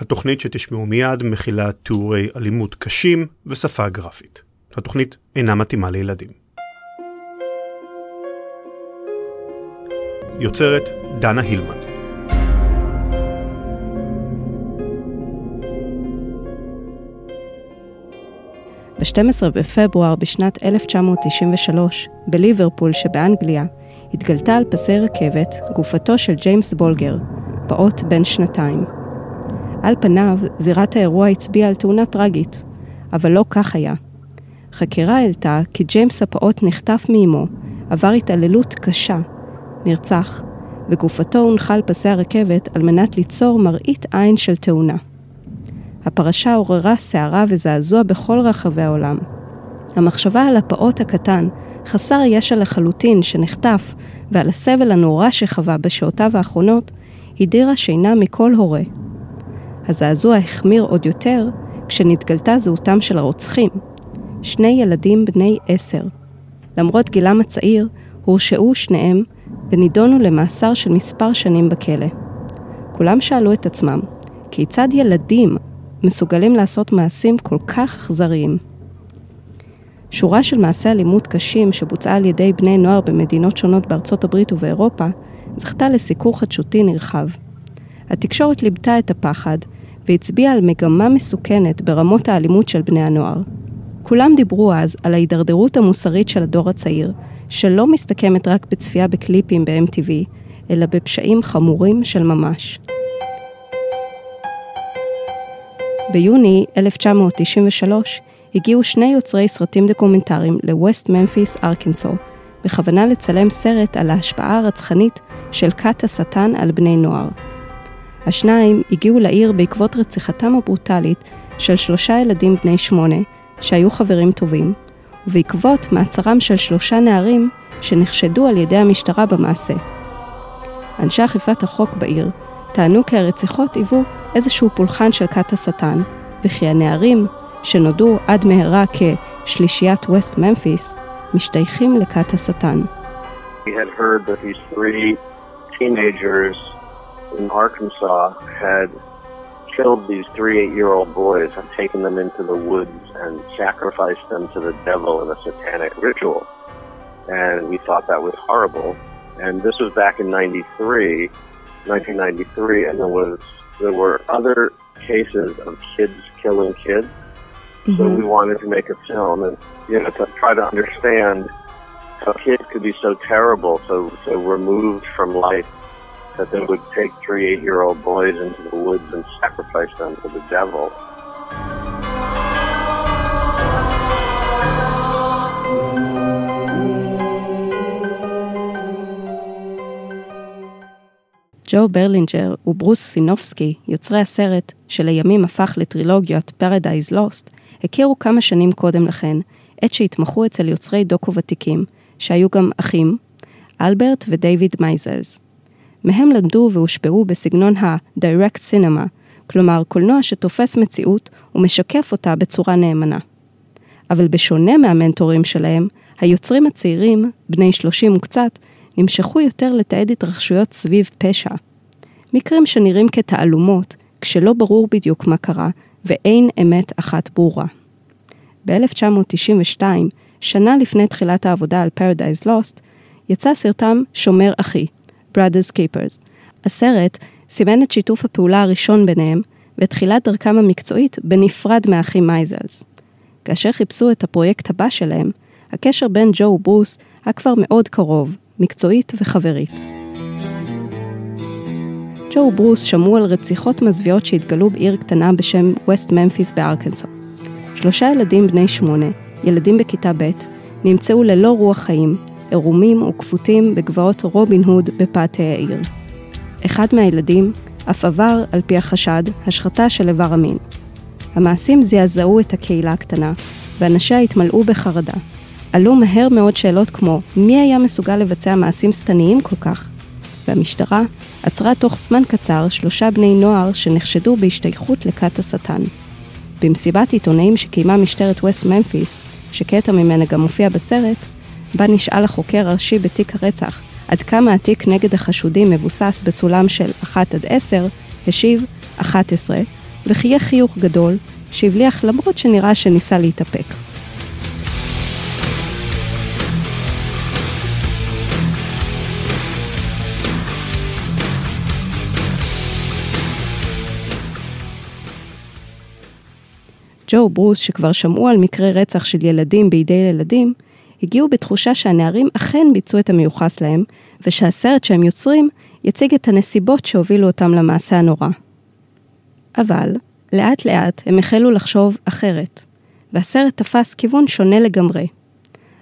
התוכנית שתשמעו מיד מכילה תיאורי אלימות קשים ושפה גרפית. התוכנית אינה מתאימה לילדים. יוצרת דנה הילמן. ב-12 בפברואר בשנת 1993, בליברפול שבאנגליה, התגלתה על פסי רכבת גופתו של ג'יימס בולגר, פעוט בן שנתיים. על פניו, זירת האירוע הצביעה על תאונה טרגית, אבל לא כך היה. חקירה העלתה כי ג'יימס הפעוט נחטף מאמו, עבר התעללות קשה, נרצח, וגופתו הונחה על פסי הרכבת על מנת ליצור מראית עין של תאונה. הפרשה עוררה סערה וזעזוע בכל רחבי העולם. המחשבה על הפעוט הקטן, חסר ישע לחלוטין, שנחטף, ועל הסבל הנורא שחווה בשעותיו האחרונות, הדירה שינה מכל הורה. הזעזוע החמיר עוד יותר כשנתגלתה זהותם של הרוצחים, שני ילדים בני עשר. למרות גילם הצעיר, הורשעו שניהם ונידונו למאסר של מספר שנים בכלא. כולם שאלו את עצמם, כיצד ילדים מסוגלים לעשות מעשים כל כך אכזריים? שורה של מעשי אלימות קשים שבוצעה על ידי בני נוער במדינות שונות בארצות הברית ובאירופה, זכתה לסיקור חדשותי נרחב. התקשורת ליבתה את הפחד והצביעה על מגמה מסוכנת ברמות האלימות של בני הנוער. כולם דיברו אז על ההידרדרות המוסרית של הדור הצעיר, שלא מסתכמת רק בצפייה בקליפים ב-MTV, אלא בפשעים חמורים של ממש. ביוני 1993 הגיעו שני יוצרי סרטים דוקומנטריים לווסט ממפיס, ארקנסו, בכוונה לצלם סרט על ההשפעה הרצחנית של כת השטן על בני נוער. השניים הגיעו לעיר בעקבות רציחתם הברוטלית של שלושה ילדים בני שמונה, שהיו חברים טובים, ובעקבות מעצרם של שלושה נערים שנחשדו על ידי המשטרה במעשה. אנשי אכיפת החוק בעיר טענו כי הרציחות היוו איזשהו פולחן של כת השטן, וכי הנערים, שנודעו עד מהרה כשלישיית ווסט ממפיס, משתייכים לכת השטן. We had heard that these three teenagers in Arkansas had killed these three eight-year-old boys and taken them into the woods and sacrificed them to the devil in a satanic ritual. And we thought that was horrible. And this was back in 93, 1993, and there was there were other cases of kids killing kids. Mm-hmm. So we wanted to make a film and you know to try to understand how kids could be so terrible, so so removed from life that they would take three eight year old boys into the woods and sacrifice them to the devil. ג'ו ברלינג'ר וברוס סינופסקי, יוצרי הסרט, שלימים הפך לטרילוגיית Paradise Lost, הכירו כמה שנים קודם לכן, עת שהתמחו אצל יוצרי דוקו ותיקים, שהיו גם אחים, אלברט ודייוויד מייזלס. מהם למדו והושפעו בסגנון ה-direct cinema, כלומר קולנוע שתופס מציאות ומשקף אותה בצורה נאמנה. אבל בשונה מהמנטורים שלהם, היוצרים הצעירים, בני 30 וקצת, נמשכו יותר לתעד התרחשויות סביב פשע. מקרים שנראים כתעלומות, כשלא ברור בדיוק מה קרה, ואין אמת אחת ברורה. ב-1992, שנה לפני תחילת העבודה על Paradise Lost, יצא סרטם שומר אחי, Brothers Keepers. הסרט סימן את שיתוף הפעולה הראשון ביניהם ואת תחילת דרכם המקצועית בנפרד מהאחים מייזלס. כאשר חיפשו את הפרויקט הבא שלהם, הקשר בין ג'ו וברוס היה כבר מאוד קרוב, מקצועית וחברית. ג'ו וברוס שמעו על רציחות מזוויעות שהתגלו בעיר קטנה בשם ווסט ממפיס בארקנסו. שלושה ילדים בני שמונה, ילדים בכיתה ב', נמצאו ללא רוח חיים, עירומים וכפותים בגבעות רובין הוד בפאתי העיר. אחד מהילדים אף עבר, על פי החשד, השחתה של איבר המין. המעשים זעזעו את הקהילה הקטנה, ואנשיה התמלאו בחרדה. עלו מהר מאוד שאלות כמו, מי היה מסוגל לבצע מעשים שטניים כל כך? והמשטרה עצרה תוך זמן קצר שלושה בני נוער שנחשדו בהשתייכות לכת השטן. במסיבת עיתונאים שקיימה משטרת ווסט ממפיס, שקטע ממנה גם מופיע בסרט, בה נשאל החוקר הראשי בתיק הרצח עד כמה התיק נגד החשודים מבוסס בסולם של 1 עד 10, השיב 11, וחייך חיוך גדול, שהבליח למרות שנראה שניסה להתאפק. ג'ו ברוס, שכבר שמעו על מקרי רצח של ילדים בידי ילדים, הגיעו בתחושה שהנערים אכן ביצעו את המיוחס להם, ושהסרט שהם יוצרים יציג את הנסיבות שהובילו אותם למעשה הנורא. אבל, לאט לאט הם החלו לחשוב אחרת, והסרט תפס כיוון שונה לגמרי.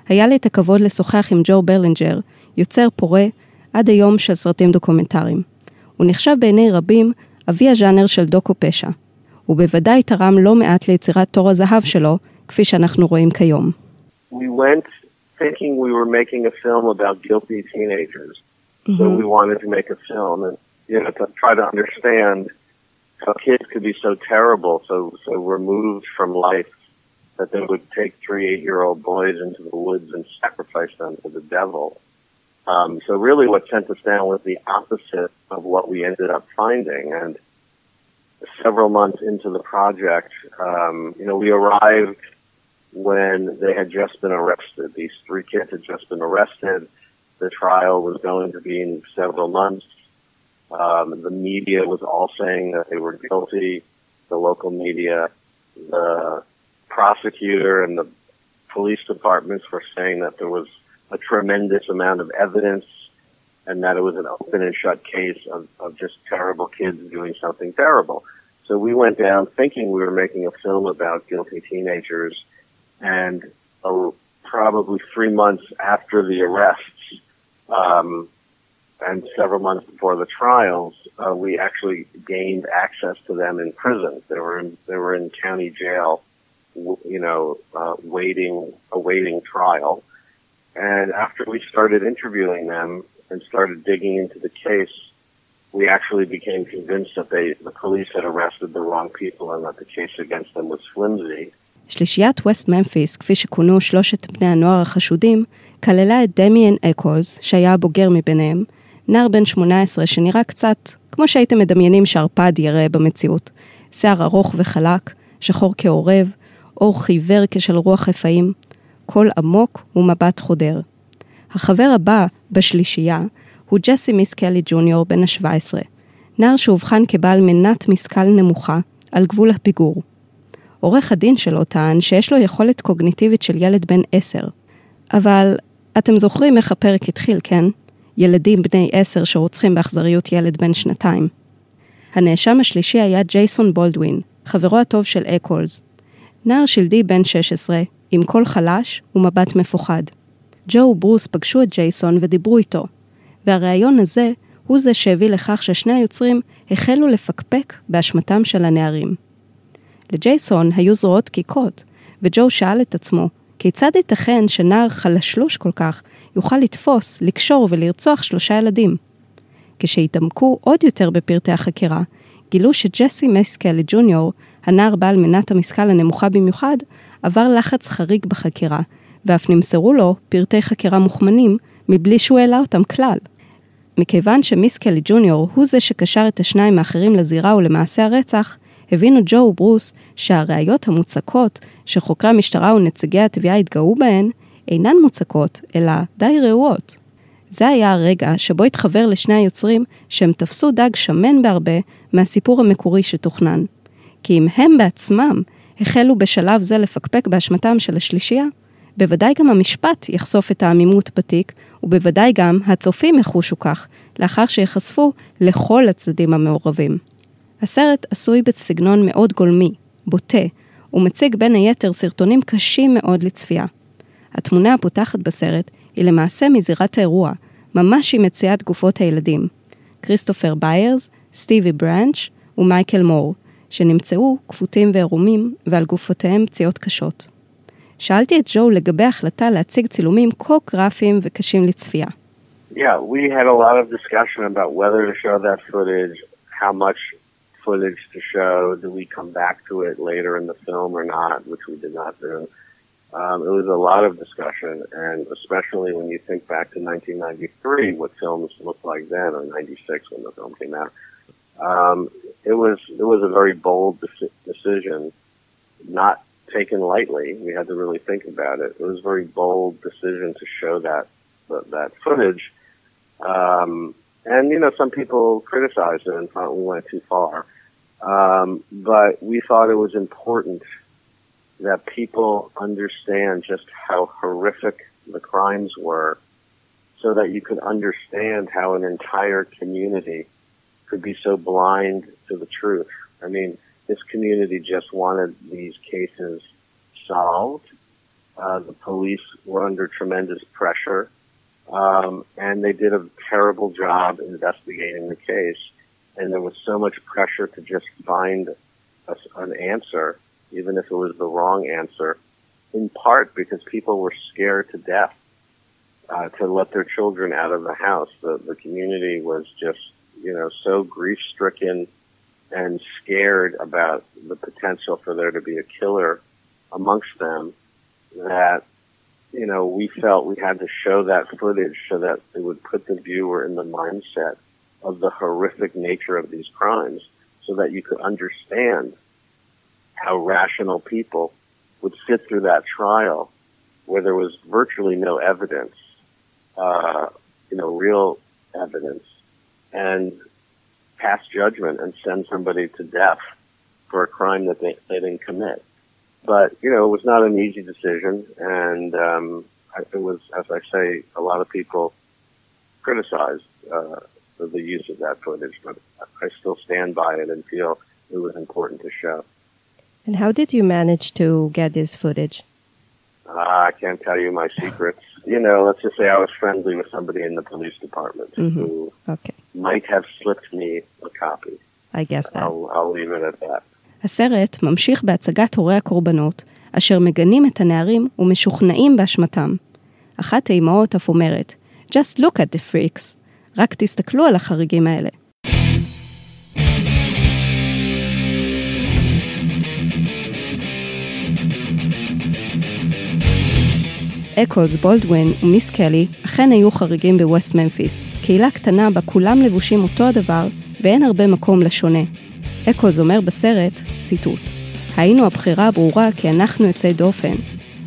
היה לי את הכבוד לשוחח עם ג'ו ברלינג'ר, יוצר פורה עד היום של סרטים דוקומנטריים. הוא נחשב בעיני רבים אבי הז'אנר של דוקו פשע, ובוודאי תרם לא מעט ליצירת תור הזהב שלו, כפי שאנחנו רואים כיום. We went thinking we were making a film about guilty teenagers. Mm-hmm. So we wanted to make a film and you know to try to understand how kids could be so terrible, so so removed from life that they would take three eight-year-old boys into the woods and sacrifice them to the devil. Um, so really, what sent us down was the opposite of what we ended up finding, and several months into the project, um, you know, we arrived when they had just been arrested. These three kids had just been arrested. The trial was going to be in several months. Um, the media was all saying that they were guilty. The local media, the prosecutor, and the police departments were saying that there was a tremendous amount of evidence and that it was an open and shut case of, of just terrible kids doing something terrible. So we went down thinking we were making a film about guilty teenagers, and uh, probably three months after the arrests, um, and several months before the trials, uh, we actually gained access to them in prison. They were in they were in county jail, you know, uh, waiting awaiting trial. And after we started interviewing them and started digging into the case, we actually became convinced that they, the police had arrested the wrong people and that the case against them was flimsy. שלישיית ווסט ממפיס, כפי שכונו שלושת בני הנוער החשודים, כללה את דמיאן אקולס, שהיה הבוגר מביניהם, נער בן 18 שנראה קצת כמו שהייתם מדמיינים שערפד יראה במציאות. שיער ארוך וחלק, שחור כעורב, עור חיוור כשל רוח רפאים, קול עמוק ומבט חודר. החבר הבא בשלישייה הוא ג'סי מיסקלי ג'וניור בן ה-17, נער שאובחן כבעל מנת משכל נמוכה, על גבול הפיגור. עורך הדין שלו טען שיש לו יכולת קוגניטיבית של ילד בן 10. אבל אתם זוכרים איך הפרק התחיל, כן? ילדים בני 10 שרוצחים באכזריות ילד בן שנתיים. הנאשם השלישי היה ג'ייסון בולדווין, חברו הטוב של אקולס. נער שלדי בן 16, עם קול חלש ומבט מפוחד. ג'ו וברוס פגשו את ג'ייסון ודיברו איתו, והריאיון הזה הוא זה שהביא לכך ששני היוצרים החלו לפקפק באשמתם של הנערים. לג'ייסון היו זרועות דקיקות, וג'ו שאל את עצמו, כיצד ייתכן שנער חלשלוש כל כך יוכל לתפוס, לקשור ולרצוח שלושה ילדים? כשהתעמקו עוד יותר בפרטי החקירה, גילו שג'סי מסקלי ג'וניור, הנער בעל מנת המשכל הנמוכה במיוחד, עבר לחץ חריג בחקירה, ואף נמסרו לו פרטי חקירה מוכמנים מבלי שהוא העלה אותם כלל. מכיוון שמיסקלי ג'וניור הוא זה שקשר את השניים האחרים לזירה ולמעשה הרצח, הבינו ג'ו וברוס שהראיות המוצקות שחוקרי המשטרה ונציגי התביעה התגאו בהן, אינן מוצקות, אלא די ראויות. זה היה הרגע שבו התחבר לשני היוצרים שהם תפסו דג שמן בהרבה מהסיפור המקורי שתוכנן. כי אם הם בעצמם החלו בשלב זה לפקפק באשמתם של השלישייה, בוודאי גם המשפט יחשוף את העמימות בתיק, ובוודאי גם הצופים יחושו כך, לאחר שיחשפו לכל הצדדים המעורבים. הסרט עשוי בסגנון מאוד גולמי, בוטה, ומציג בין היתר סרטונים קשים מאוד לצפייה. התמונה הפותחת בסרט היא למעשה מזירת האירוע, ממש עם מציאת גופות הילדים. כריסטופר ביירס, סטיבי ברנץ' ומייקל מור, שנמצאו כפותים ועירומים ועל גופותיהם פציעות קשות. שאלתי את ג'ו לגבי ההחלטה להציג צילומים כה גרפיים וקשים לצפייה. Yeah, we had a lot of discussion about whether to show that footage, how much footage to show, do we come back to it later in the film or not, which we did not do. Um, it was a lot of discussion, and especially when you think back to 1993, what films looked like then, or 96 when the film came out. Um, it was it was a very bold de- decision, not taken lightly. We had to really think about it. It was a very bold decision to show that that footage. Um, and you know, some people criticized it and thought we went too far. Um, but we thought it was important that people understand just how horrific the crimes were so that you could understand how an entire community could be so blind to the truth. I mean, this community just wanted these cases solved. Uh, the police were under tremendous pressure, um, and they did a terrible job investigating the case. And there was so much pressure to just find a, an answer, even if it was the wrong answer, in part because people were scared to death uh, to let their children out of the house. The, the community was just, you know, so grief stricken and scared about the potential for there to be a killer amongst them that, you know, we felt we had to show that footage so that it would put the viewer in the mindset of the horrific nature of these crimes so that you could understand how rational people would sit through that trial where there was virtually no evidence uh, you know, real evidence and pass judgment and send somebody to death for a crime that they, they didn't commit. But, you know, it was not an easy decision. And um, it was, as I say, a lot of people criticized uh, the use of that footage, but I still stand by it and feel it was important to show. And how did you manage to get this footage? Uh, I can't tell you my secrets you know, let's just say I was friendly with somebody in the police department mm-hmm. who okay. might have slipped me a copy. I guess that. I'll, I'll leave it at that. הסרט ממשיך בהצגת הורי הקורבנות, אשר מגנים את הנערים ומשוכנעים באשמתם. אחת האימהות אף אומרת, Just look at the freaks, רק תסתכלו על החריגים האלה. אקולס, בולדווין ומיס קלי אכן היו חריגים בווסט ממפיס, קהילה קטנה בה כולם לבושים אותו הדבר ואין הרבה מקום לשונה. אקולס אומר בסרט, ציטוט: היינו הבחירה הברורה כי אנחנו יוצאי דופן.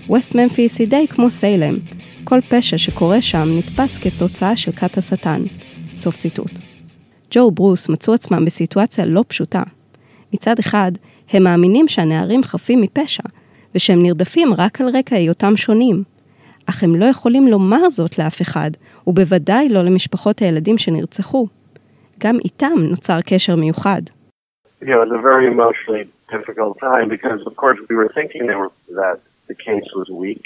ווסט ממפיס היא די כמו סיילם, כל פשע שקורה שם נתפס כתוצאה של כת השטן. סוף ציטוט. ג'ו וברוס מצאו עצמם בסיטואציה לא פשוטה. מצד אחד, הם מאמינים שהנערים חפים מפשע, ושהם נרדפים רק על רקע היותם שונים. אך הם לא יכולים לומר זאת לאף אחד, ובוודאי לא למשפחות הילדים שנרצחו. גם איתם נוצר קשר מיוחד. You know, a very difficult time because, of course, we were thinking were, that the case was weak,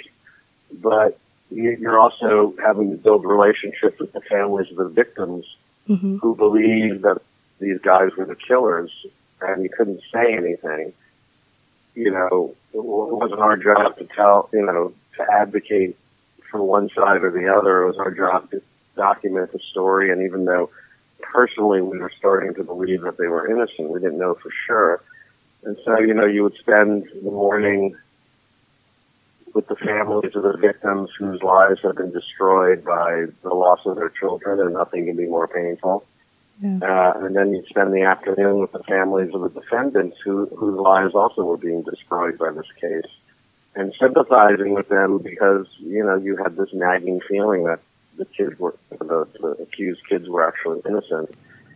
but you're also having to build relationships with the families of the victims mm-hmm. who believe that these guys were the killers, and you couldn't say anything. You know, it wasn't our job to tell, you know, to advocate for one side or the other. It was our job to document the story, and even though personally we were starting to believe that they were innocent, we didn't know for sure. And so, you know, you would spend the morning with the families of the victims whose lives have been destroyed by the loss of their children, and nothing can be more painful. Yeah. Uh, and then you'd spend the afternoon with the families of the defendants who, whose lives also were being destroyed by this case. and sympathizing with them because, you know, you had this nagging feeling that the kids were, the, the accused kids were actually innocent.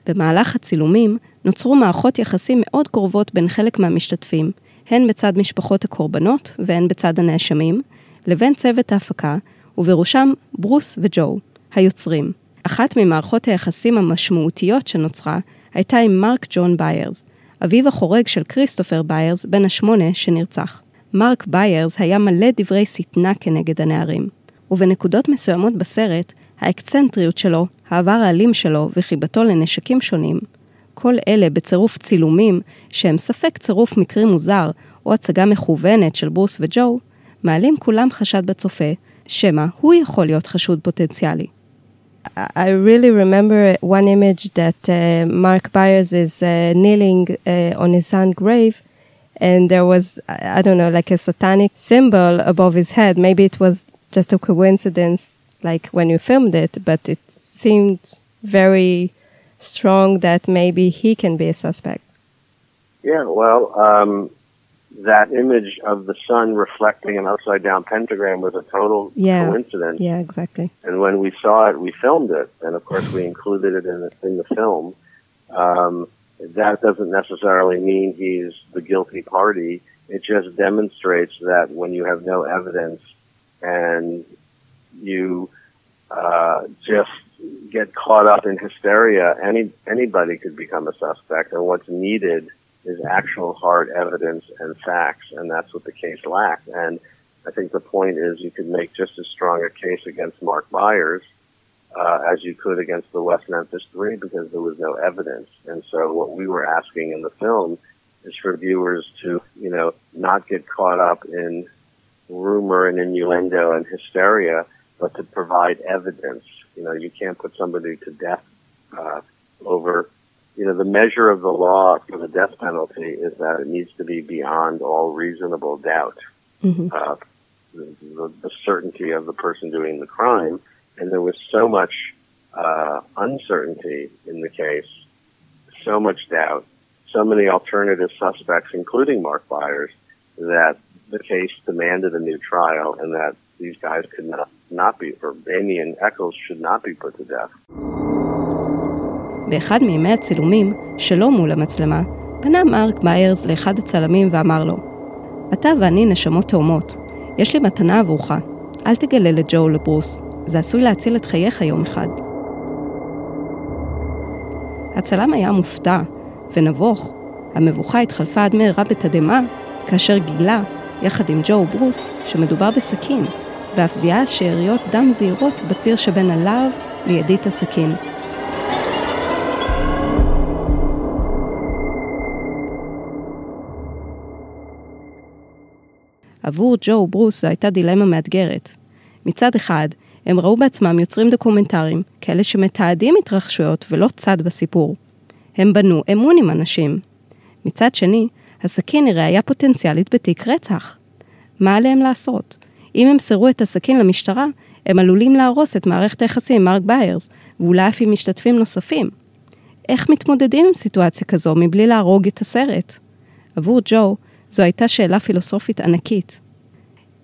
במהלך הצילומים נוצרו מערכות יחסים מאוד קרובות בין חלק מהמשתתפים, הן בצד משפחות הקורבנות והן בצד הנאשמים, לבין צוות ההפקה, ובראשם ברוס וג'ו, היוצרים. אחת ממערכות היחסים המשמעותיות שנוצרה הייתה עם מרק ג'ון ביירס, אביו החורג של כריסטופר ביירס, בן השמונה שנרצח. מרק ביירס היה מלא דברי שטנה כנגד הנערים, ובנקודות מסוימות בסרט, האקצנטריות שלו, העבר האלים שלו וחיבתו לנשקים שונים, כל אלה בצירוף צילומים, שהם ספק צירוף מקרי מוזר או הצגה מכוונת של ברוס וג'ו, מעלים כולם חשד בצופה, שמא הוא יכול להיות חשוד פוטנציאלי. I really remember one image that uh, Mark Byers is uh, kneeling uh, on his son's grave and there was I don't know like a satanic symbol above his head. Maybe it was just a coincidence, like when you filmed it, but it seemed very strong that maybe he can be a suspect. Yeah, well, um, that image of the sun reflecting an upside down pentagram was a total yeah. coincidence. Yeah, exactly. And when we saw it, we filmed it, and of course we included it in the, in the film. Um, that doesn't necessarily mean he's the guilty party. It just demonstrates that when you have no evidence and you uh, just get caught up in hysteria, any anybody could become a suspect. And what's needed is actual hard evidence and facts, and that's what the case lacked. And I think the point is you could make just as strong a case against Mark Byers uh, as you could against the West Memphis Three because there was no evidence. And so what we were asking in the film is for viewers to, you know, not get caught up in rumor and innuendo and hysteria, but to provide evidence. You know, you can't put somebody to death uh, over. You know, the measure of the law for the death penalty is that it needs to be beyond all reasonable doubt. Mm-hmm. Uh, the, the, the certainty of the person doing the crime and there was so much uh, uncertainty in the case, so much doubt, so many alternative suspects, including Mark Byers, that the case demanded a new trial and that these guys could not, not be, or Amy and Eccles should not be put to death. באחד מימי הצילומים, שלא מול המצלמה, פנה מרק ביירס לאחד הצלמים ואמר לו, אתה ואני נשמות תאומות, יש לי מתנה עבורך, אל תגלה לג'ו לברוס, זה עשוי להציל את חייך יום אחד. הצלם היה מופתע ונבוך. המבוכה התחלפה עד מהרה בתדהמה, כאשר גילה, יחד עם ג'ו ברוס, שמדובר בסכין, ואף זיהה שאריות דם זהירות בציר שבין הלהב לידית הסכין. עבור ג'ו ברוס זו הייתה דילמה מאתגרת. מצד אחד, הם ראו בעצמם יוצרים דוקומנטריים, כאלה שמתעדים התרחשויות ולא צד בסיפור. הם בנו אמון עם אנשים. מצד שני, הסכין היא ראייה פוטנציאלית בתיק רצח. מה עליהם לעשות? אם הם סירו את הסכין למשטרה, הם עלולים להרוס את מערכת היחסים עם מרק ביירס, ואולי אף עם משתתפים נוספים. איך מתמודדים עם סיטואציה כזו מבלי להרוג את הסרט? עבור ג'ו, זו הייתה שאלה פילוסופית ענקית.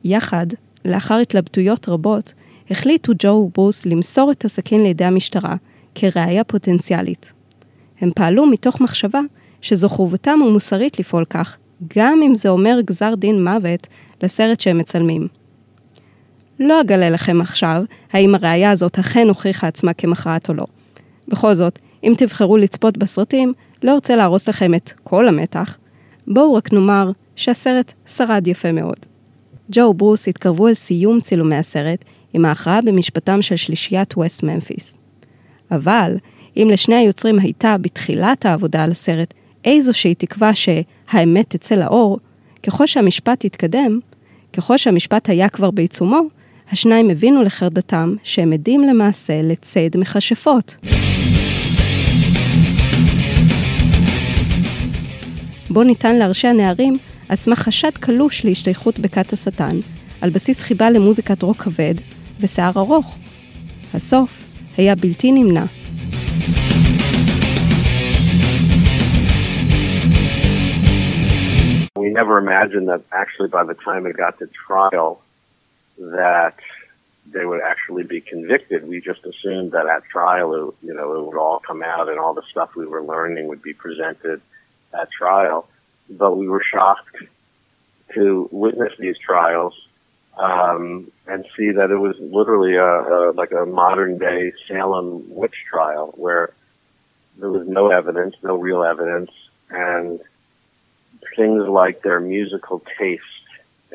יחד, לאחר התלבטויות רבות, החליטו ג'ו וברוס למסור את הסכין לידי המשטרה כראיה פוטנציאלית. הם פעלו מתוך מחשבה שזו חובתם המוסרית לפעול כך, גם אם זה אומר גזר דין מוות לסרט שהם מצלמים. לא אגלה לכם עכשיו האם הראייה הזאת אכן הוכיחה עצמה כמכרעת או לא. בכל זאת, אם תבחרו לצפות בסרטים, לא ארצה להרוס לכם את כל המתח. בואו רק נאמר שהסרט שרד יפה מאוד. ג'ו וברוס התקרבו אל סיום צילומי הסרט עם ההכרעה במשפטם של שלישיית ווסט ממפיס. אבל, אם לשני היוצרים הייתה בתחילת העבודה על הסרט איזושהי תקווה שהאמת תצא לאור, ככל שהמשפט התקדם, ככל שהמשפט היה כבר בעיצומו, השניים הבינו לחרדתם שהם עדים למעשה לציד מכשפות. בו ניתן להרשיע נערים על סמך חשד קלוש להשתייכות בכת השטן, על בסיס חיבה למוזיקת רוק כבד ושיער ארוך. הסוף היה בלתי נמנע. We never imagined that actually by the time it got to trial that they would actually be convicted. We just assumed that at trial, it, you know, it would all come out and all the stuff we were learning would be presented at trial. But we were shocked to witness these trials um, and see that it was literally a, a like a modern day Salem witch trial where there was no evidence, no real evidence, and things like their musical taste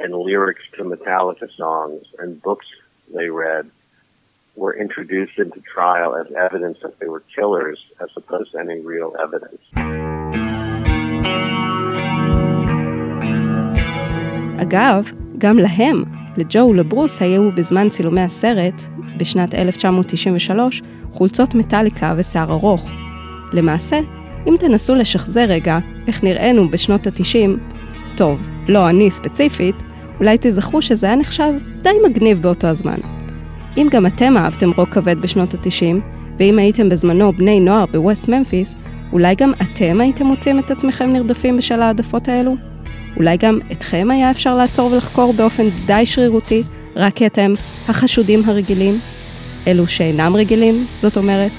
and lyrics to Metallica songs and books they read were introduced into trial as evidence that they were killers as opposed to any real evidence. אגב, גם להם לג'ו ולברוס היו בזמן צילומי הסרט, בשנת 1993, חולצות מטאליקה ושיער ארוך. למעשה, אם תנסו לשחזר רגע איך נראינו בשנות ה-90, טוב, לא אני ספציפית, אולי תזכרו שזה היה נחשב די מגניב באותו הזמן. אם גם אתם אהבתם רוק כבד בשנות ה-90, ואם הייתם בזמנו בני נוער בווסט ממפיס, אולי גם אתם הייתם מוצאים את עצמכם נרדפים בשל העדפות האלו? אולי גם אתכם היה אפשר לעצור ולחקור באופן די שרירותי, רק כי אתם החשודים הרגילים? אלו שאינם רגילים, זאת אומרת?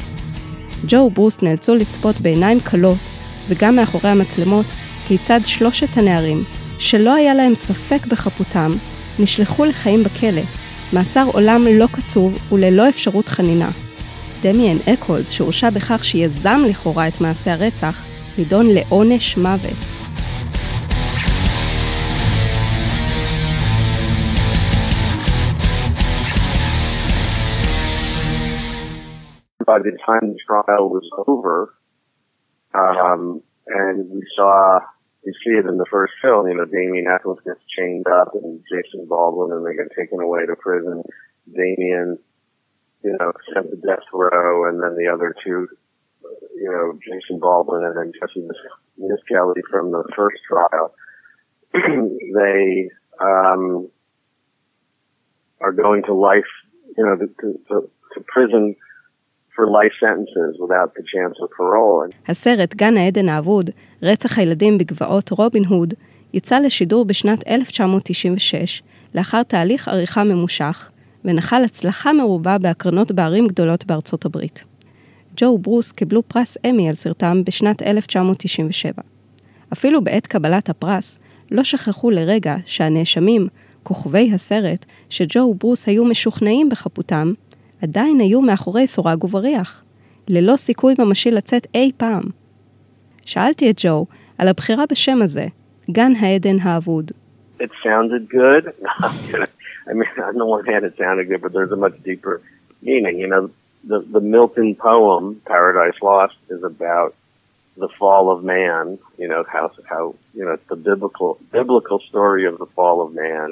ג'ו וברוס נאלצו לצפות בעיניים כלות, וגם מאחורי המצלמות, כיצד שלושת הנערים, שלא היה להם ספק בחפותם, נשלחו לחיים בכלא, מאסר עולם לא קצוב וללא אפשרות חנינה. דמיאן אקולס, שהורשע בכך שיזם לכאורה את מעשה הרצח, נידון לעונש מוות. By the time the trial was over, um, and we saw, you see it in the first film, you know, Damien Eccles gets chained up and Jason Baldwin and they get taken away to prison. Damien you know, sent to death row, and then the other two, you know, Jason Baldwin and then Jesse Miss Kelly from the first trial, they um, are going to life, you know, to, to, to prison for life sentences without the chance of parole. הסרט גן העדן האבוד, רצח הילדים בגבעות רובין הוד, יצא לשידור בשנת 1996, לאחר תהליך עריכה ממושך, ונחל הצלחה מרובה בהקרנות בערים גדולות בארצות הברית. ג'ו וברוס קיבלו פרס אמי על סרטם בשנת 1997. אפילו בעת קבלת הפרס, לא שכחו לרגע שהנאשמים, כוכבי הסרט, שג'ו וברוס היו משוכנעים בחפותם, עדיין היו מאחורי סורג ובריח, ללא סיכוי ממשי לצאת אי פעם. שאלתי את ג'ו על הבחירה בשם הזה, גן העדן האבוד. It sounded good. I mean, it good, but there's a much deeper meaning. You know, the the Milton poem "Paradise Lost" is about the fall of man. You know how how you know it's the biblical biblical story of the fall of man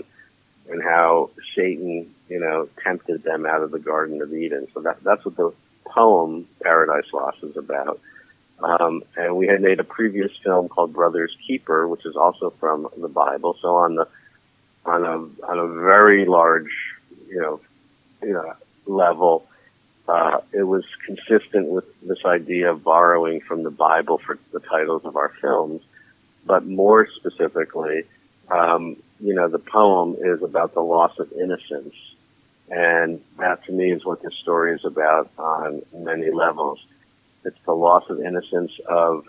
and how Satan you know tempted them out of the Garden of Eden. So that that's what the poem "Paradise Lost" is about. Um, and we had made a previous film called Brothers Keeper, which is also from the Bible. So on the on a on a very large, you know, you know level. Uh, it was consistent with this idea of borrowing from the Bible for the titles of our films, but more specifically, um, you know, the poem is about the loss of innocence, and that to me is what this story is about on many levels. It's the loss of innocence of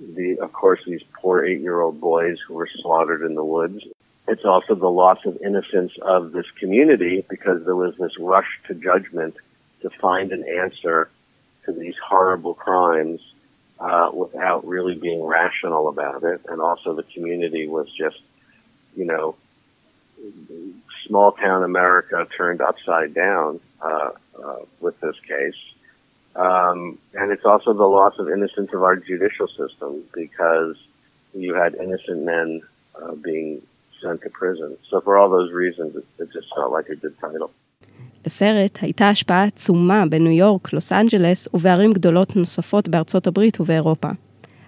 the, of course, these poor eight-year-old boys who were slaughtered in the woods it's also the loss of innocence of this community because there was this rush to judgment to find an answer to these horrible crimes uh, without really being rational about it. And also the community was just, you know, small town America turned upside down uh, uh, with this case. Um, and it's also the loss of innocence of our judicial system because you had innocent men uh, being sent to prison. So for all those reasons, it, it just felt like a good title. לסרט הייתה השפעה עצומה בניו יורק, לוס אנג'לס ובערים גדולות נוספות בארצות הברית ובאירופה.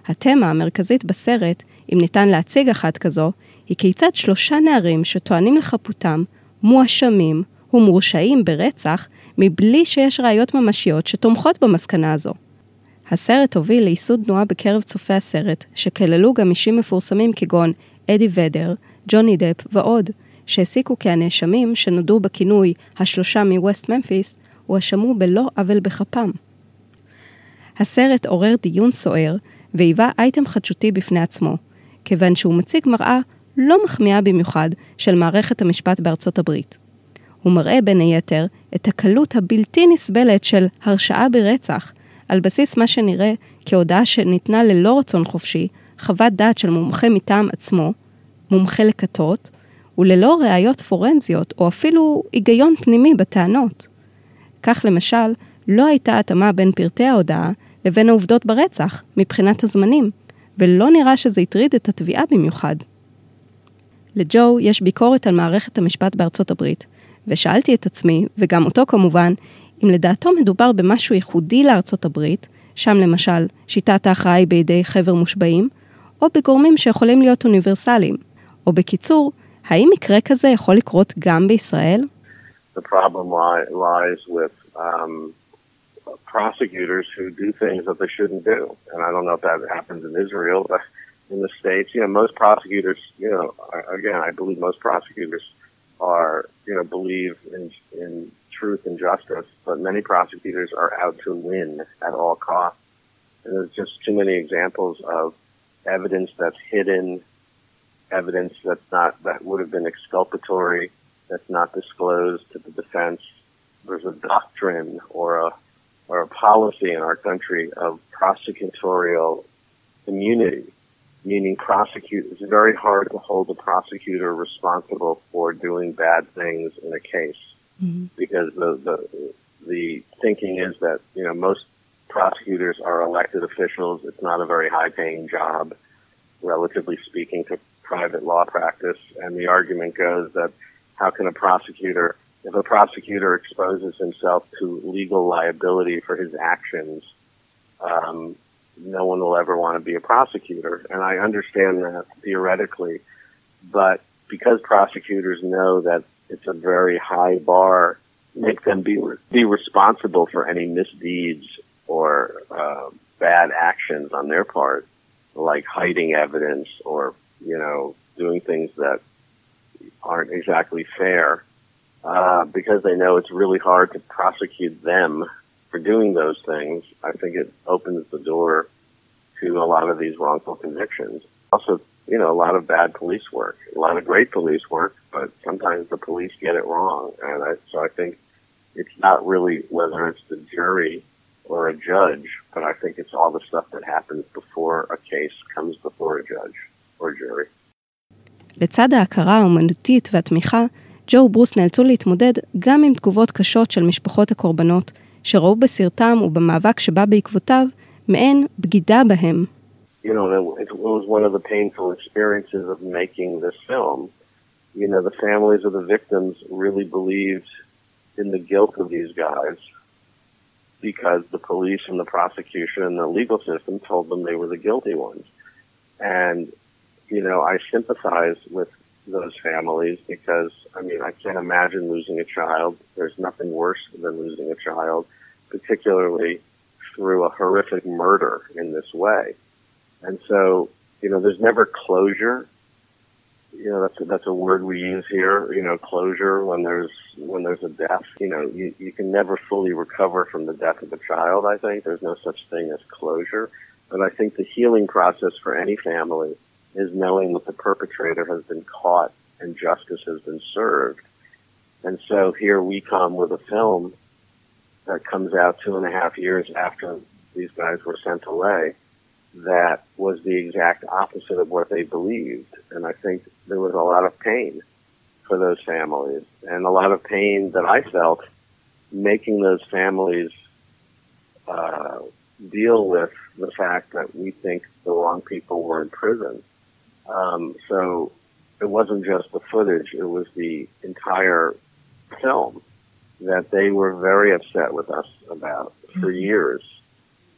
התמה המרכזית בסרט, אם ניתן להציג אחת כזו, היא כיצד שלושה נערים שטוענים לחפותם, מואשמים ומורשעים ברצח, מבלי שיש ראיות ממשיות שתומכות במסקנה הזו. הסרט הוביל לייסוד תנועה בקרב צופי הסרט, שכללו גם אישים מפורסמים כגון אדי ודר, ג'וני דפ ועוד, שהסיקו כי הנאשמים, שנודעו בכינוי השלושה מווסט ממפיס, הואשמו בלא עוול בכפם. הסרט עורר דיון סוער, והיווה אייטם חדשותי בפני עצמו, כיוון שהוא מציג מראה לא מחמיאה במיוחד של מערכת המשפט בארצות הברית. הוא מראה בין היתר את הקלות הבלתי נסבלת של הרשעה ברצח, על בסיס מה שנראה כהודעה שניתנה ללא רצון חופשי, חוות דעת של מומחה מטעם עצמו, מומחה לכתות, וללא ראיות פורנזיות או אפילו היגיון פנימי בטענות. כך למשל, לא הייתה התאמה בין פרטי ההודעה לבין העובדות ברצח, מבחינת הזמנים, ולא נראה שזה הטריד את התביעה במיוחד. לג'ו יש ביקורת על מערכת המשפט בארצות הברית, ושאלתי את עצמי, וגם אותו כמובן, אם לדעתו מדובר במשהו ייחודי לארצות הברית, שם למשל שיטת ההכרעה היא בידי חבר מושבעים, או בגורמים שיכולים להיות אוניברסליים, או בקיצור, האם מקרה כזה יכול לקרות גם בישראל? The problem lies with um, prosecutors who do things that they shouldn't do. And I don't know if that happens in Israel, but in the States, you know, most prosecutors, you know, again, I believe most prosecutors are, you know, believe in, in truth and justice, but many prosecutors are out to win at all costs. And there's just too many examples of evidence that's hidden, evidence that's not, that would have been exculpatory, that's not disclosed to the defense. There's a doctrine or a, or a policy in our country of prosecutorial immunity, meaning prosecute, it's very hard to hold a prosecutor responsible for doing bad things in a case mm-hmm. because the, the, the thinking is that, you know, most prosecutors are elected officials. It's not a very high paying job, relatively speaking, to private law practice. And the argument goes that how can a prosecutor, if a prosecutor exposes himself to legal liability for his actions, um, no one will ever want to be a prosecutor. And I understand that theoretically, but because prosecutors know that it's a very high bar, make them be be responsible for any misdeeds or uh, bad actions on their part, like hiding evidence or you know doing things that aren't exactly fair, uh, because they know it's really hard to prosecute them for doing those things. I think it opens the door to a lot of these wrongful convictions. Also, you know, a lot of bad police work, a lot of great police work, but sometimes the police get it wrong, and I, so I think it's not really whether it's the jury or a judge, but I think it's all the stuff that happens before a case comes before a judge or jury. לצד ההכרה האומנותית והתמיכה, ג'ו וברוס נאלצו להתמודד גם עם תגובות קשות של משפחות הקורבנות, שראו בסרטם ובמאבק שבא בעקבותיו מעין בגידה בהם. You know, it was one of the painful experiences of making this film. You know, the families of the victims really believed in the guilt of these guys because the police and the prosecution and the legal system told them they were the guilty ones. And, you know, I sympathize with those families because, I mean, I can't imagine losing a child. There's nothing worse than losing a child, particularly through a horrific murder in this way. And so, you know, there's never closure you know that's a, that's a word we use here. You know, closure when there's when there's a death. You know, you you can never fully recover from the death of a child. I think there's no such thing as closure, but I think the healing process for any family is knowing that the perpetrator has been caught and justice has been served. And so here we come with a film that comes out two and a half years after these guys were sent away that was the exact opposite of what they believed. And I think there was a lot of pain for those families and a lot of pain that I felt making those families uh, deal with the fact that we think the wrong people were in prison. Um, so it wasn't just the footage, it was the entire film that they were very upset with us about for mm-hmm. years.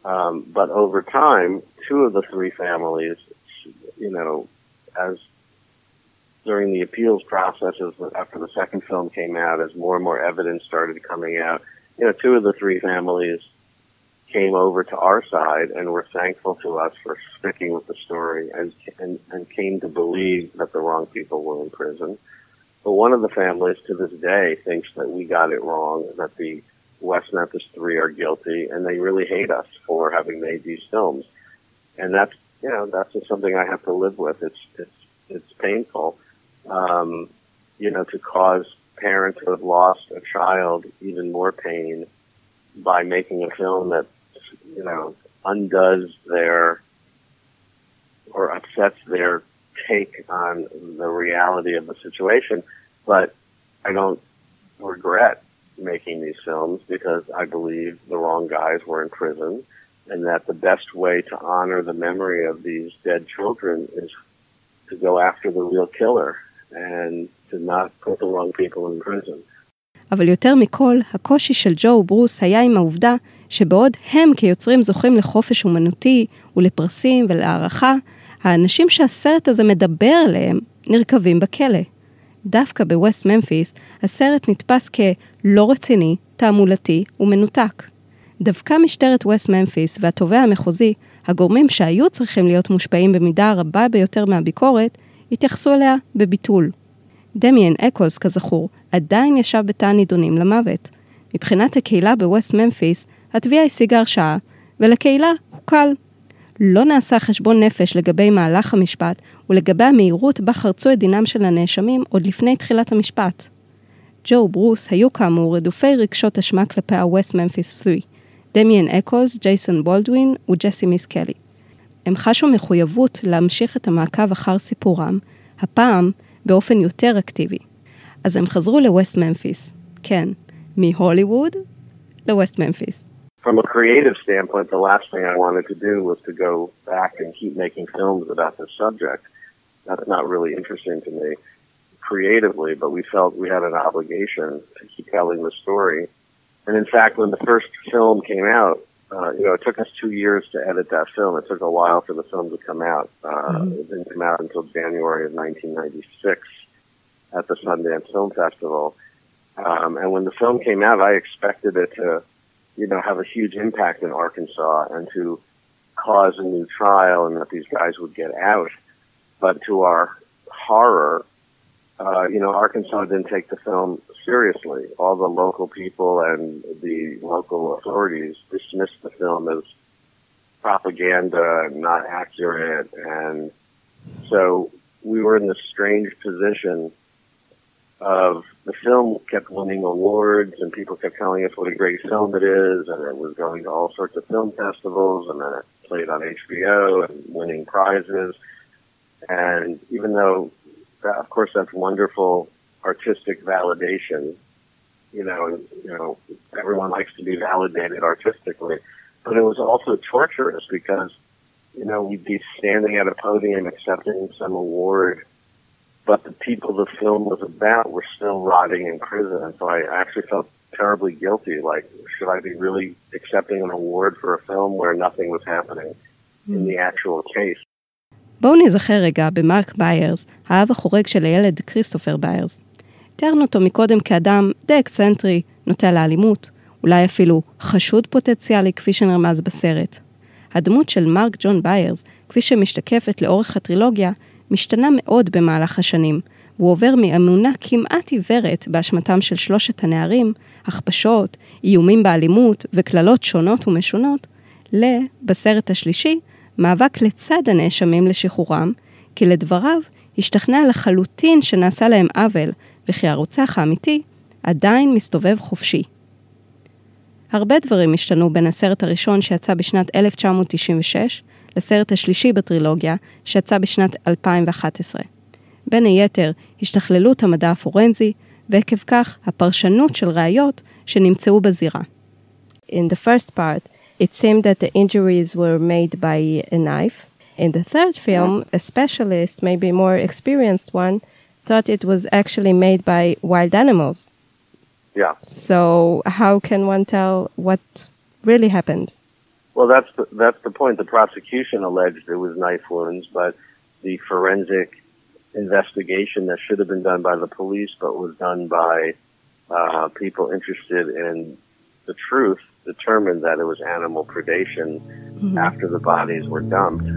Um, but over time, two of the three families, you know, as during the appeals processes after the second film came out, as more and more evidence started coming out, you know, two of the three families came over to our side and were thankful to us for sticking with the story and, and, and came to believe that the wrong people were in prison. But one of the families to this day thinks that we got it wrong, that the West Memphis Three are guilty, and they really hate us for having made these films. And that's you know that's just something I have to live with. It's it's it's painful, um, you know, to cause parents who have lost a child even more pain by making a film that you know undoes their or upsets their take on the reality of the situation. But I don't regret making these films because I believe the wrong guys were in prison and that the best way to honor the memory of these dead children is to go after the real killer and to not put the wrong people in prison. אבל יותר מכל, הקושי של ג'ו וברוס היה עם העובדה שבעוד הם כיוצרים זוכים לחופש אומנותי ולפרסים ולהערכה, האנשים שהסרט הזה מדבר עליהם נרקבים בכלא. דווקא בווסט ממפיס, הסרט נתפס כלא רציני, תעמולתי ומנותק. דווקא משטרת ווסט ממפיס והתובע המחוזי, הגורמים שהיו צריכים להיות מושפעים במידה הרבה ביותר מהביקורת, התייחסו אליה בביטול. דמיאן אקולס, כזכור, עדיין ישב בתא הנידונים למוות. מבחינת הקהילה בווסט ממפיס, התביעה השיגה הרשעה, ולקהילה הוקל. לא נעשה חשבון נפש לגבי מהלך המשפט ולגבי המהירות בה חרצו את דינם של הנאשמים עוד לפני תחילת המשפט. ג'ו וברוס היו כאמור רדופי רגשות אשמה כלפי ה-West Memphis 3, דמיאן אקולס, ג'ייסון בולדווין וג'סי מיסקלי. הם חשו מחויבות להמשיך את המעקב אחר סיפורם, הפעם באופן יותר אקטיבי. אז הם חזרו לווסט ממפיס, כן, מהוליווד לווסט ממפיס. From a creative standpoint, the last thing I wanted to do was to go back and keep making films about this subject. That's not really interesting to me creatively, but we felt we had an obligation to keep telling the story. And in fact, when the first film came out, uh, you know, it took us two years to edit that film. It took a while for the film to come out. Uh, mm-hmm. It didn't come out until January of 1996 at the Sundance Film Festival. Um, and when the film came out, I expected it to, you know, have a huge impact in Arkansas and to cause a new trial and that these guys would get out. But to our horror, uh, you know, Arkansas didn't take the film seriously. All the local people and the local authorities dismissed the film as propaganda, not accurate, and so we were in this strange position of the film kept winning awards and people kept telling us what a great film it is and it was going to all sorts of film festivals and then it played on HBO and winning prizes. And even though of course, that's wonderful artistic validation. You know, you know, everyone likes to be validated artistically, but it was also torturous because, you know, we'd be standing at a podium accepting some award, but the people the film was about were still rotting in prison. And so I actually felt terribly guilty. Like, should I be really accepting an award for a film where nothing was happening in the actual case? בואו נזכר רגע במרק ביירס, האב החורג של הילד כריסטופר ביירס. תיארנו אותו מקודם כאדם די אקסצנטרי, נוטה לאלימות, אולי אפילו חשוד פוטנציאלי כפי שנרמז בסרט. הדמות של מרק ג'ון ביירס, כפי שמשתקפת לאורך הטרילוגיה, משתנה מאוד במהלך השנים, והוא עובר מאמונה כמעט עיוורת באשמתם של שלושת הנערים, הכפשות, איומים באלימות וקללות שונות ומשונות, ל, בסרט השלישי, מאבק לצד הנאשמים לשחרורם, כי לדבריו השתכנע לחלוטין שנעשה להם עוול, וכי הרוצח האמיתי עדיין מסתובב חופשי. הרבה דברים השתנו בין הסרט הראשון שיצא בשנת 1996 לסרט השלישי בטרילוגיה שיצא בשנת 2011. בין היתר, השתכללות המדע הפורנזי, ועקב כך הפרשנות של ראיות שנמצאו בזירה. In the first part, it seemed that the injuries were made by a knife. In the third film, a specialist, maybe more experienced one, thought it was actually made by wild animals. Yeah. So how can one tell what really happened? Well, that's the, that's the point. The prosecution alleged it was knife wounds, but the forensic investigation that should have been done by the police, but was done by uh, people interested in the truth, determined that it was animal predation mm-hmm. after the bodies were dumped.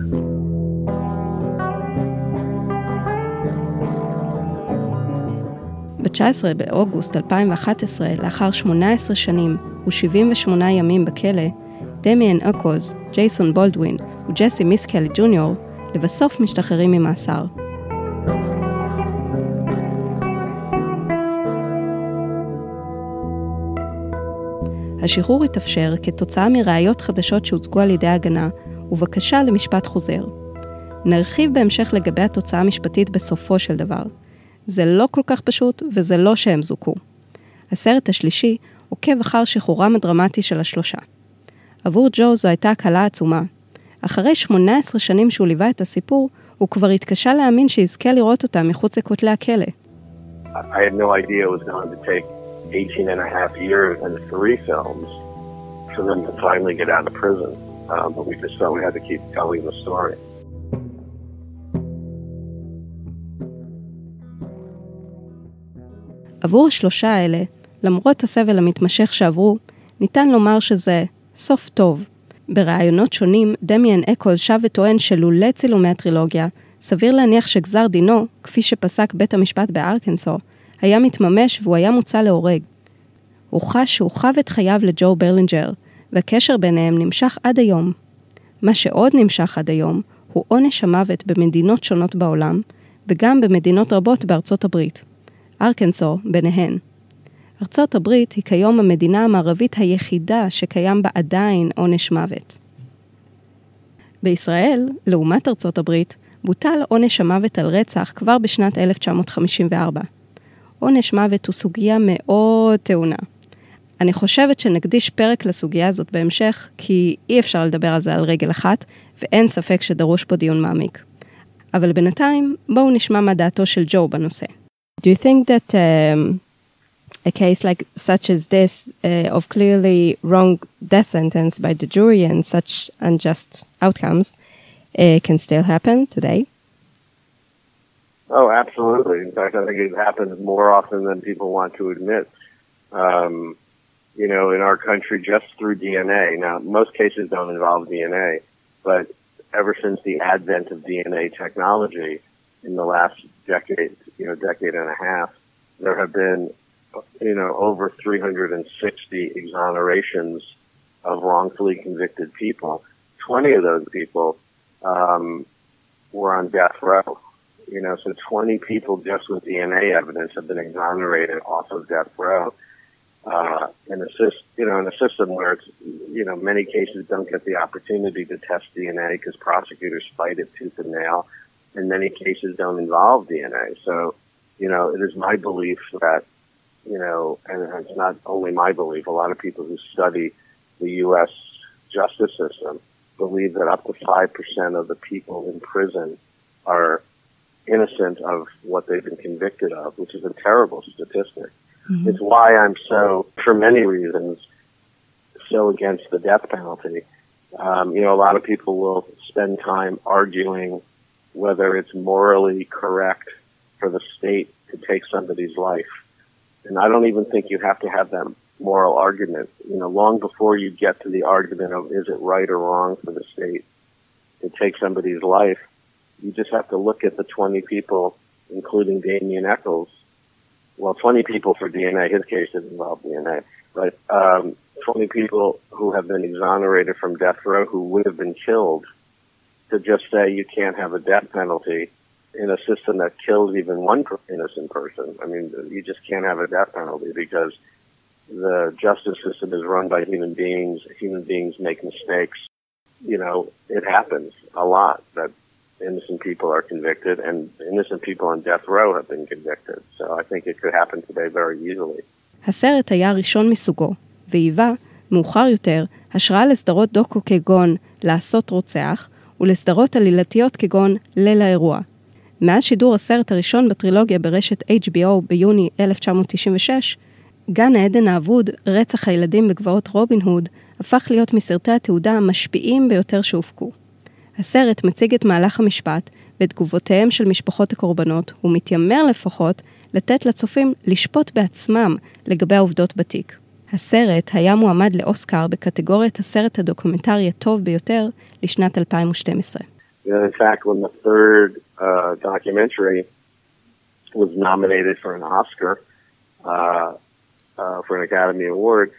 ב-19 באוגוסט 2011, לאחר 18 שנים ו-78 ימים בכלא, דמיאן אקוז, ג'ייסון בולדווין וג'סי מיסקל ג'וניור לבסוף משתחררים ממאסר. השחרור התאפשר כתוצאה מראיות חדשות שהוצגו על ידי ההגנה ובקשה למשפט חוזר. נרחיב בהמשך לגבי התוצאה המשפטית בסופו של דבר. זה לא כל כך פשוט וזה לא שהם זוכו. הסרט השלישי עוקב אחר שחרורם הדרמטי של השלושה. עבור ג'ו זו הייתה הקלה עצומה. אחרי 18 שנים שהוא ליווה את הסיפור, הוא כבר התקשה להאמין שיזכה לראות אותם מחוץ לכותלי הכלא. I had no idea it was going to take 18 and a half years and three films for them to finally get out of prison. Um, but we just felt we had to keep telling the story. עבור השלושה האלה, למרות הסבל המתמשך שעברו, ניתן לומר שזה סוף טוב. בראיונות שונים, דמיאן אקול שב וטוען שלולא צילומי הטרילוגיה, סביר להניח שגזר דינו, כפי שפסק בית המשפט בארקנסו, היה מתממש והוא היה מוצא להורג. הוא חש שהוא חב את חייו לג'ו ברלינג'ר, והקשר ביניהם נמשך עד היום. מה שעוד נמשך עד היום, הוא עונש המוות במדינות שונות בעולם, וגם במדינות רבות בארצות הברית. ארקנסו ביניהן. ארצות הברית היא כיום המדינה המערבית היחידה שקיים בה עדיין עונש מוות. בישראל, לעומת ארצות הברית, בוטל עונש המוות על רצח כבר בשנת 1954. עונש מוות הוא סוגיה מאוד טעונה. אני חושבת שנקדיש פרק לסוגיה הזאת בהמשך, כי אי אפשר לדבר על זה על רגל אחת, ואין ספק שדרוש פה דיון מעמיק. אבל בינתיים, בואו נשמע מה דעתו של ג'ו בנושא. Do you think that um, a case like such as this uh, of clearly wrong death sentence by the jury and such unjust outcomes uh, can still happen today? Oh, absolutely. In fact, I think it happens more often than people want to admit. Um, you know, in our country, just through DNA. Now, most cases don't involve DNA, but ever since the advent of DNA technology in the last decade, you know, decade and a half, there have been, you know, over 360 exonerations of wrongfully convicted people. 20 of those people um, were on death row. You know, so 20 people just with DNA evidence have been exonerated off of death row. Uh, in a system, you know, in a system where it's, you know, many cases don't get the opportunity to test DNA because prosecutors fight it tooth and nail, and many cases don't involve DNA. So, you know, it is my belief that, you know, and it's not only my belief. A lot of people who study the U.S. justice system believe that up to five percent of the people in prison are innocent of what they've been convicted of, which is a terrible statistic. Mm-hmm. It's why I'm so, for many reasons, so against the death penalty. Um, you know, a lot of people will spend time arguing whether it's morally correct for the state to take somebody's life. And I don't even think you have to have that moral argument. You know, long before you get to the argument of is it right or wrong for the state to take somebody's life, you just have to look at the 20 people, including Damien Eccles, well, 20 people for DNA. His case didn't involve DNA, but um, 20 people who have been exonerated from death row who would have been killed to just say you can't have a death penalty in a system that kills even one innocent person. I mean, you just can't have a death penalty because the justice system is run by human beings. Human beings make mistakes. You know, it happens a lot that innocent people are convicted, and innocent people on death row have been convicted. So I think it could happen today very easily. הסרט היה ראשון מסוגו, והיווה, מאוחר יותר, השראה לסדרות דוקו כגון "לעשות רוצח", ולסדרות עלילתיות כגון "ליל האירוע". מאז שידור הסרט הראשון בטרילוגיה ברשת HBO ביוני 1996, גן העדן האבוד, רצח הילדים בגבעות רובין הוד, הפך להיות מסרטי התעודה המשפיעים ביותר שהופקו. הסרט מציג את מהלך המשפט ואת תגובותיהם של משפחות הקורבנות, ומתיימר לפחות לתת לצופים לשפוט בעצמם לגבי העובדות בתיק. הסרט היה מועמד לאוסקר בקטגוריית הסרט הדוקומנטרי הטוב ביותר לשנת 2012. You in fact, when the third uh, documentary was nominated for an Oscar uh, uh, for an Academy Award,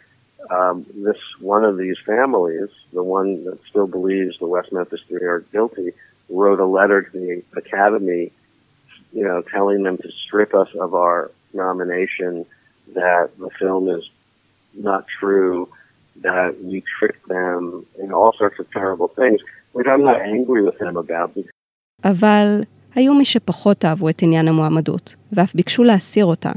um, this one of these families, the one that still believes the West Memphis Three are guilty, wrote a letter to the Academy, you know, telling them to strip us of our nomination, that the film is not true, that we tricked them, and all sorts of terrible things, I'm not angry with them about. אבל היו מי שפחות אהבו את עניין המועמדות, ואף ביקשו להסיר אותה.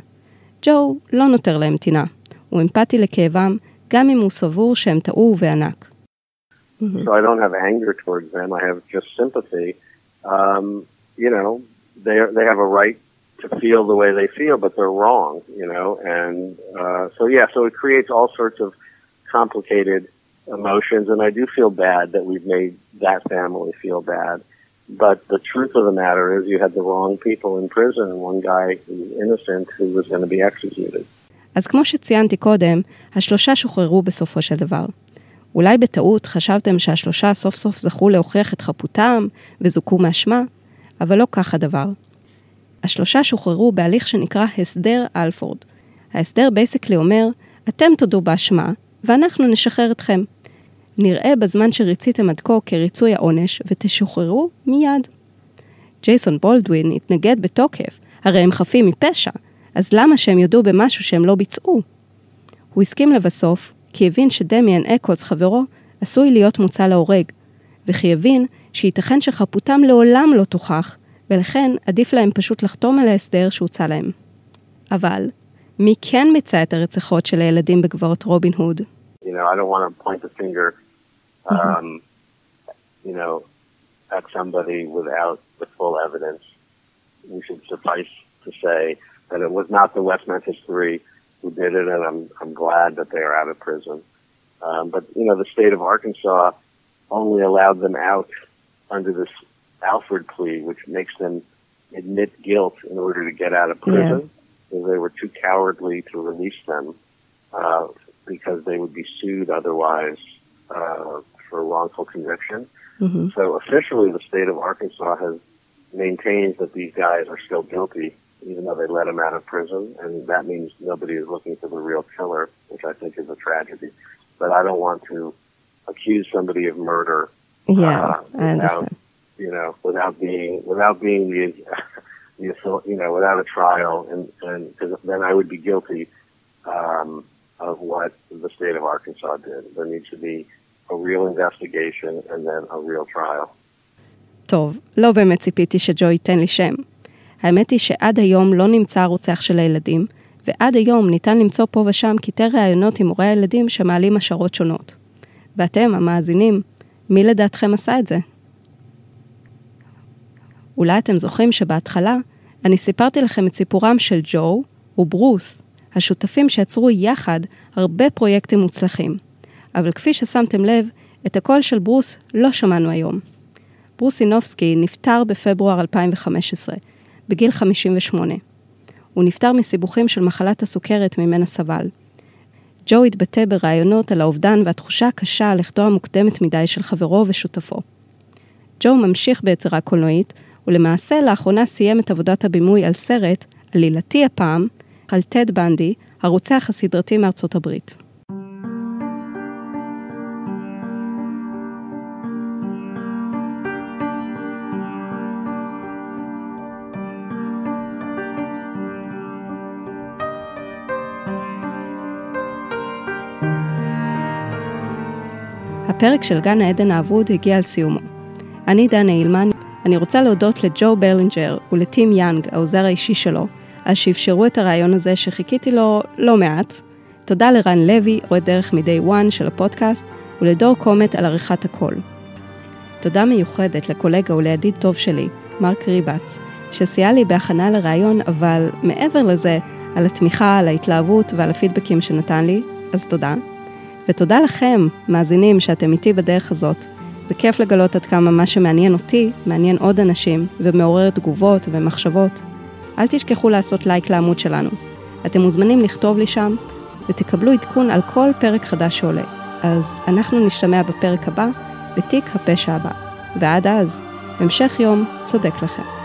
ג'ו לא נותר להם טינה. הוא אמפתי לכאבם, גם אם הוא סבור שהם טעו ובענק. So I don't have anger towards them. I have just sympathy. Um, you know, they they have a right to feel the way they feel, but they're wrong. You know, and uh, so yeah, so it creates all sorts of complicated emotions, and I do feel bad that we've made that family feel bad. But the truth of the matter is, you had the wrong people in prison, and one guy who's innocent who was going to be executed. אז כמו שציינתי קודם, השלושה שוחררו בסופו של דבר. אולי בטעות חשבתם שהשלושה סוף סוף זכו להוכיח את חפותם וזוכו מאשמה, אבל לא כך הדבר. השלושה שוחררו בהליך שנקרא הסדר אלפורד. ההסדר basically אומר, אתם תודו באשמה, ואנחנו נשחרר אתכם. נראה בזמן שריציתם עד כה כריצוי העונש, ותשוחררו מיד. ג'ייסון בולדווין התנגד בתוקף, הרי הם חפים מפשע, אז למה שהם יודו במשהו שהם לא ביצעו? הוא הסכים לבסוף, כי הבין שדמיאן אקולס חברו עשוי להיות מוצא להורג, וכי הבין שייתכן שחפותם לעולם לא תוכח, ולכן עדיף להם פשוט לחתום על ההסדר שהוצע להם. אבל, מי כן מיצה את הרציחות של הילדים בגבעות רובין הוד? You know, I don't want to point the finger, um, mm-hmm. you know, at somebody without the full evidence. We should suffice to say that it was not the West Memphis Three who did it, and I'm I'm glad that they are out of prison. Um, but you know, the state of Arkansas only allowed them out under this Alfred plea, which makes them admit guilt in order to get out of prison. Yeah. They were too cowardly to release them uh, because they would be sued otherwise uh, for wrongful conviction. Mm-hmm. So officially, the state of Arkansas has maintains that these guys are still guilty, even though they let them out of prison, and that means nobody is looking for the real killer, which I think is a tragedy. But I don't want to accuse somebody of murder. Yeah, uh, I understand you know, without being without being the, the you know, without a trial, and and then I would be guilty um, of what the state of Arkansas did. There needs to be a real investigation and then a real trial. טוב, לא באמת ציפיתי שג'ו ייתן לי שם. האמת היא שעד היום לא נמצא הרוצח של הילדים, ועד היום ניתן למצוא פה ושם קטעי ראיונות עם הורי הילדים שמעלים השערות שונות. ואתם, המאזינים, מי לדעתכם עשה את זה? אולי אתם זוכרים שבהתחלה אני סיפרתי לכם את סיפורם של ג'ו וברוס, השותפים שיצרו יחד הרבה פרויקטים מוצלחים. אבל כפי ששמתם לב, את הקול של ברוס לא שמענו היום. ברוס אינובסקי נפטר בפברואר 2015, בגיל 58. הוא נפטר מסיבוכים של מחלת הסוכרת ממנה סבל. ג'ו התבטא בראיונות על האובדן והתחושה הקשה על לכתו המוקדמת מדי של חברו ושותפו. ג'ו ממשיך ביצירה קולנועית, ולמעשה לאחרונה סיים את עבודת הבימוי על סרט, עלילתי הפעם, על טד בנדי, הרוצח הסדרתי מארצות הברית. הפרק של גן העדן האבוד הגיע על סיומו. אני דנה אילמן, אני רוצה להודות לג'ו ברלינג'ר ולטים יאנג, העוזר האישי שלו, על שאפשרו את הראיון הזה שחיכיתי לו לא מעט. תודה לרן לוי, מורה דרך מ-day one של הפודקאסט, ולדור קומט על עריכת הקול. תודה מיוחדת לקולגה ולידיד טוב שלי, מרק ריבץ, שסייע לי בהכנה לראיון, אבל מעבר לזה, על התמיכה, על ההתלהבות ועל הפידבקים שנתן לי, אז תודה. ותודה לכם, מאזינים, שאתם איתי בדרך הזאת. זה כיף לגלות עד כמה מה שמעניין אותי, מעניין עוד אנשים, ומעורר תגובות ומחשבות. אל תשכחו לעשות לייק לעמוד שלנו. אתם מוזמנים לכתוב לי שם, ותקבלו עדכון על כל פרק חדש שעולה. אז אנחנו נשתמע בפרק הבא, בתיק הפשע הבא. ועד אז, המשך יום צודק לכם.